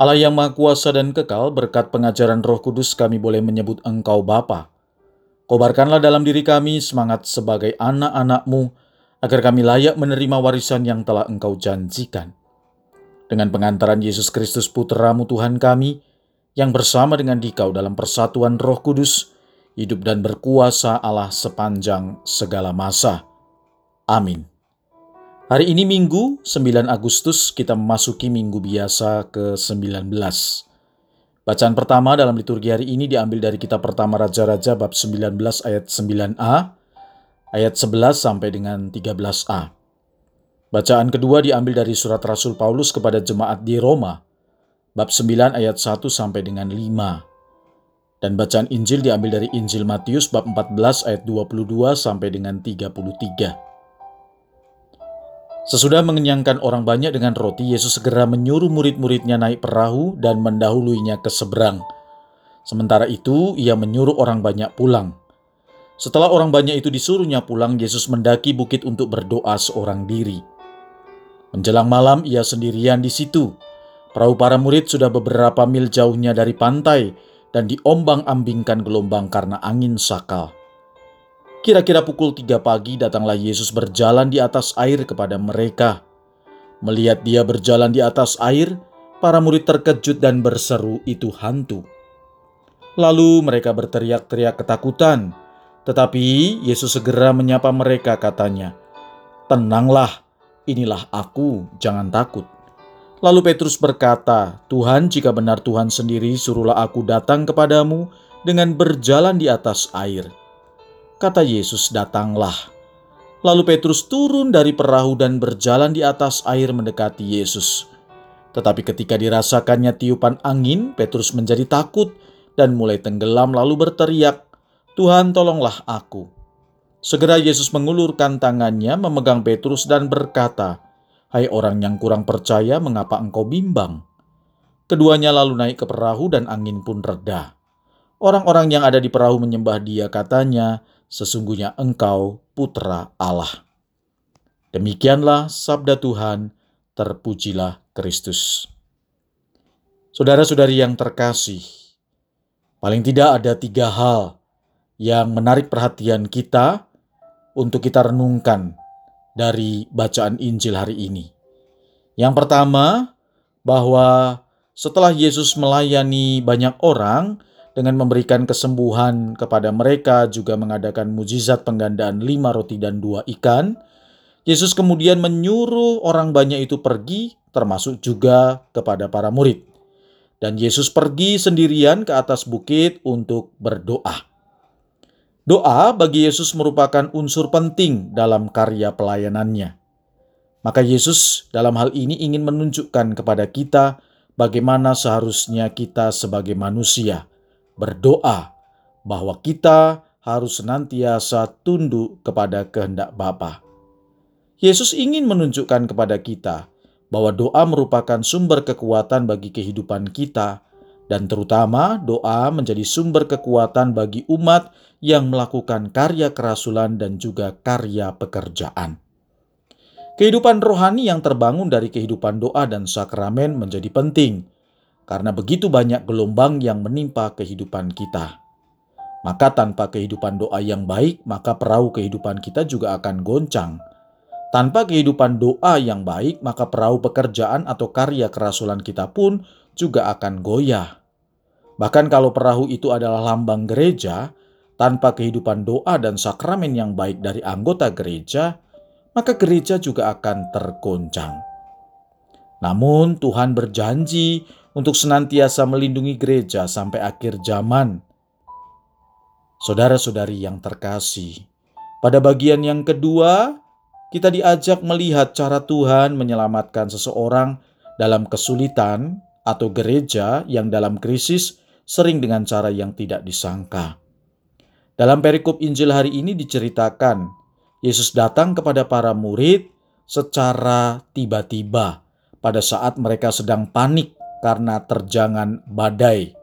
Allah yang Maha Kuasa dan Kekal, berkat pengajaran Roh Kudus kami boleh menyebut Engkau Bapa. Kobarkanlah dalam diri kami semangat sebagai anak-anakmu, agar kami layak menerima warisan yang telah Engkau janjikan. Dengan pengantaran Yesus Kristus Putramu Tuhan kami, yang bersama dengan dikau dalam persatuan roh kudus, hidup dan berkuasa Allah sepanjang segala masa. Amin. Hari ini Minggu 9 Agustus kita memasuki Minggu biasa ke-19. Bacaan pertama dalam liturgi hari ini diambil dari kitab pertama Raja-Raja bab 19 ayat 9a, ayat 11 sampai dengan 13a. Bacaan kedua diambil dari surat Rasul Paulus kepada jemaat di Roma, bab 9 ayat 1 sampai dengan 5. Dan bacaan Injil diambil dari Injil Matius bab 14 ayat 22 sampai dengan 33. Sesudah mengenyangkan orang banyak dengan roti, Yesus segera menyuruh murid-muridnya naik perahu dan mendahuluinya ke seberang. Sementara itu, ia menyuruh orang banyak pulang. Setelah orang banyak itu disuruhnya pulang, Yesus mendaki bukit untuk berdoa seorang diri. Menjelang malam, ia sendirian di situ. Perahu para murid sudah beberapa mil jauhnya dari pantai dan diombang-ambingkan gelombang karena angin sakal. Kira-kira pukul tiga pagi datanglah Yesus berjalan di atas air kepada mereka. Melihat dia berjalan di atas air, para murid terkejut dan berseru itu hantu. Lalu mereka berteriak-teriak ketakutan, tetapi Yesus segera menyapa mereka katanya, Tenanglah, inilah aku, jangan takut. Lalu Petrus berkata, Tuhan jika benar Tuhan sendiri suruhlah aku datang kepadamu dengan berjalan di atas air. Kata Yesus, "Datanglah." Lalu Petrus turun dari perahu dan berjalan di atas air mendekati Yesus. Tetapi ketika dirasakannya tiupan angin, Petrus menjadi takut dan mulai tenggelam lalu berteriak, "Tuhan, tolonglah aku!" Segera Yesus mengulurkan tangannya, memegang Petrus dan berkata, "Hai orang yang kurang percaya, mengapa engkau bimbang?" Keduanya lalu naik ke perahu dan angin pun reda. Orang-orang yang ada di perahu menyembah dia katanya, sesungguhnya engkau putra Allah. Demikianlah sabda Tuhan, terpujilah Kristus. Saudara-saudari yang terkasih, paling tidak ada tiga hal yang menarik perhatian kita untuk kita renungkan dari bacaan Injil hari ini. Yang pertama, bahwa setelah Yesus melayani banyak orang, dengan memberikan kesembuhan kepada mereka, juga mengadakan mujizat penggandaan lima roti dan dua ikan. Yesus kemudian menyuruh orang banyak itu pergi, termasuk juga kepada para murid. Dan Yesus pergi sendirian ke atas bukit untuk berdoa. Doa bagi Yesus merupakan unsur penting dalam karya pelayanannya. Maka Yesus dalam hal ini ingin menunjukkan kepada kita bagaimana seharusnya kita sebagai manusia berdoa bahwa kita harus senantiasa tunduk kepada kehendak Bapa. Yesus ingin menunjukkan kepada kita bahwa doa merupakan sumber kekuatan bagi kehidupan kita, dan terutama doa menjadi sumber kekuatan bagi umat yang melakukan karya kerasulan dan juga karya pekerjaan. Kehidupan rohani yang terbangun dari kehidupan doa dan sakramen menjadi penting karena begitu banyak gelombang yang menimpa kehidupan kita. Maka tanpa kehidupan doa yang baik, maka perahu kehidupan kita juga akan goncang. Tanpa kehidupan doa yang baik, maka perahu pekerjaan atau karya kerasulan kita pun juga akan goyah. Bahkan kalau perahu itu adalah lambang gereja, tanpa kehidupan doa dan sakramen yang baik dari anggota gereja, maka gereja juga akan tergoncang. Namun Tuhan berjanji untuk senantiasa melindungi gereja sampai akhir zaman. Saudara-saudari yang terkasih, pada bagian yang kedua, kita diajak melihat cara Tuhan menyelamatkan seseorang dalam kesulitan atau gereja yang dalam krisis sering dengan cara yang tidak disangka. Dalam perikop Injil hari ini diceritakan, Yesus datang kepada para murid secara tiba-tiba pada saat mereka sedang panik karena terjangan badai.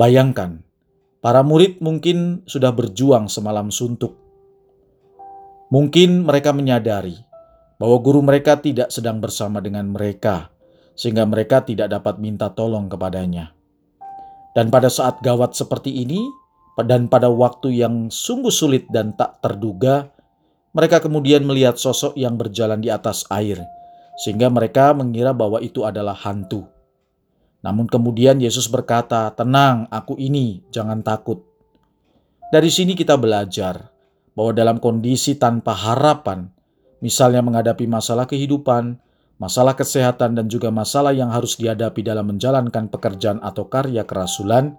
Bayangkan, para murid mungkin sudah berjuang semalam suntuk. Mungkin mereka menyadari bahwa guru mereka tidak sedang bersama dengan mereka, sehingga mereka tidak dapat minta tolong kepadanya. Dan pada saat gawat seperti ini, dan pada waktu yang sungguh sulit dan tak terduga, mereka kemudian melihat sosok yang berjalan di atas air, sehingga mereka mengira bahwa itu adalah hantu. Namun kemudian Yesus berkata, "Tenang, aku ini, jangan takut." Dari sini kita belajar bahwa dalam kondisi tanpa harapan, misalnya menghadapi masalah kehidupan, masalah kesehatan, dan juga masalah yang harus dihadapi dalam menjalankan pekerjaan atau karya kerasulan,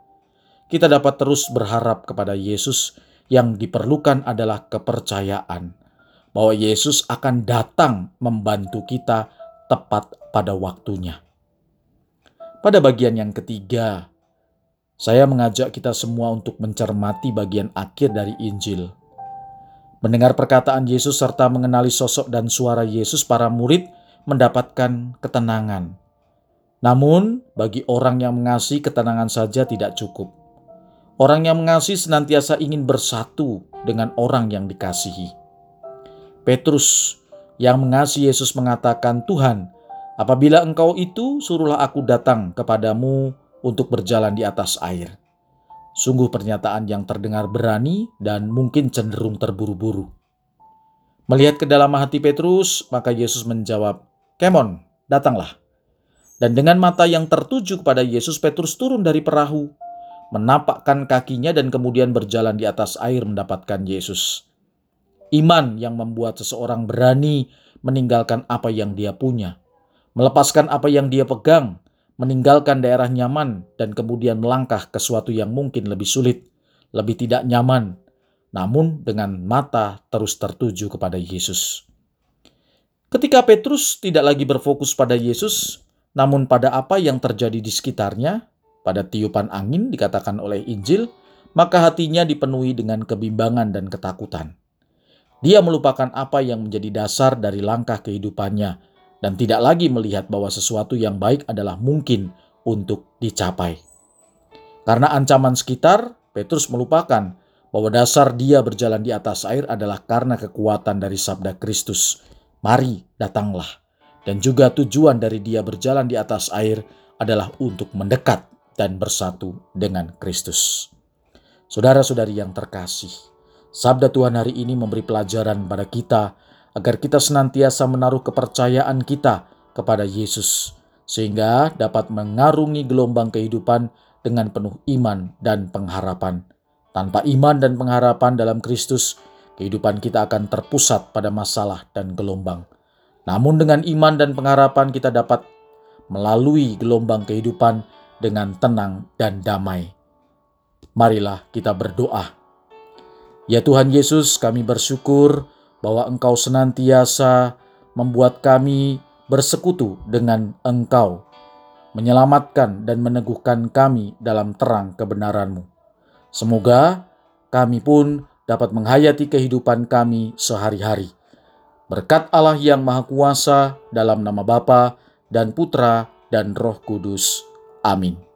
kita dapat terus berharap kepada Yesus. Yang diperlukan adalah kepercayaan bahwa Yesus akan datang membantu kita tepat pada waktunya. Pada bagian yang ketiga, saya mengajak kita semua untuk mencermati bagian akhir dari Injil. Mendengar perkataan Yesus serta mengenali sosok dan suara Yesus, para murid mendapatkan ketenangan. Namun, bagi orang yang mengasihi, ketenangan saja tidak cukup. Orang yang mengasihi senantiasa ingin bersatu dengan orang yang dikasihi. Petrus yang mengasihi Yesus mengatakan, "Tuhan, apabila Engkau itu, suruhlah aku datang kepadamu untuk berjalan di atas air." Sungguh pernyataan yang terdengar berani dan mungkin cenderung terburu-buru. Melihat ke dalam hati Petrus, maka Yesus menjawab, "Kemon, datanglah." Dan dengan mata yang tertuju kepada Yesus, Petrus turun dari perahu, menapakkan kakinya dan kemudian berjalan di atas air mendapatkan Yesus. Iman yang membuat seseorang berani meninggalkan apa yang dia punya, melepaskan apa yang dia pegang, meninggalkan daerah nyaman, dan kemudian melangkah ke suatu yang mungkin lebih sulit, lebih tidak nyaman, namun dengan mata terus tertuju kepada Yesus. Ketika Petrus tidak lagi berfokus pada Yesus, namun pada apa yang terjadi di sekitarnya, pada tiupan angin dikatakan oleh Injil, maka hatinya dipenuhi dengan kebimbangan dan ketakutan. Dia melupakan apa yang menjadi dasar dari langkah kehidupannya dan tidak lagi melihat bahwa sesuatu yang baik adalah mungkin untuk dicapai. Karena ancaman sekitar, Petrus melupakan bahwa dasar dia berjalan di atas air adalah karena kekuatan dari sabda Kristus. Mari, datanglah. Dan juga tujuan dari dia berjalan di atas air adalah untuk mendekat dan bersatu dengan Kristus. Saudara-saudari yang terkasih, Sabda Tuhan hari ini memberi pelajaran pada kita agar kita senantiasa menaruh kepercayaan kita kepada Yesus, sehingga dapat mengarungi gelombang kehidupan dengan penuh iman dan pengharapan. Tanpa iman dan pengharapan dalam Kristus, kehidupan kita akan terpusat pada masalah dan gelombang. Namun, dengan iman dan pengharapan, kita dapat melalui gelombang kehidupan dengan tenang dan damai. Marilah kita berdoa Ya Tuhan Yesus, kami bersyukur bahwa Engkau senantiasa membuat kami bersekutu dengan Engkau, menyelamatkan dan meneguhkan kami dalam terang kebenaran-Mu. Semoga kami pun dapat menghayati kehidupan kami sehari-hari. Berkat Allah yang Maha Kuasa dalam nama Bapa dan Putra dan Roh Kudus. Amin.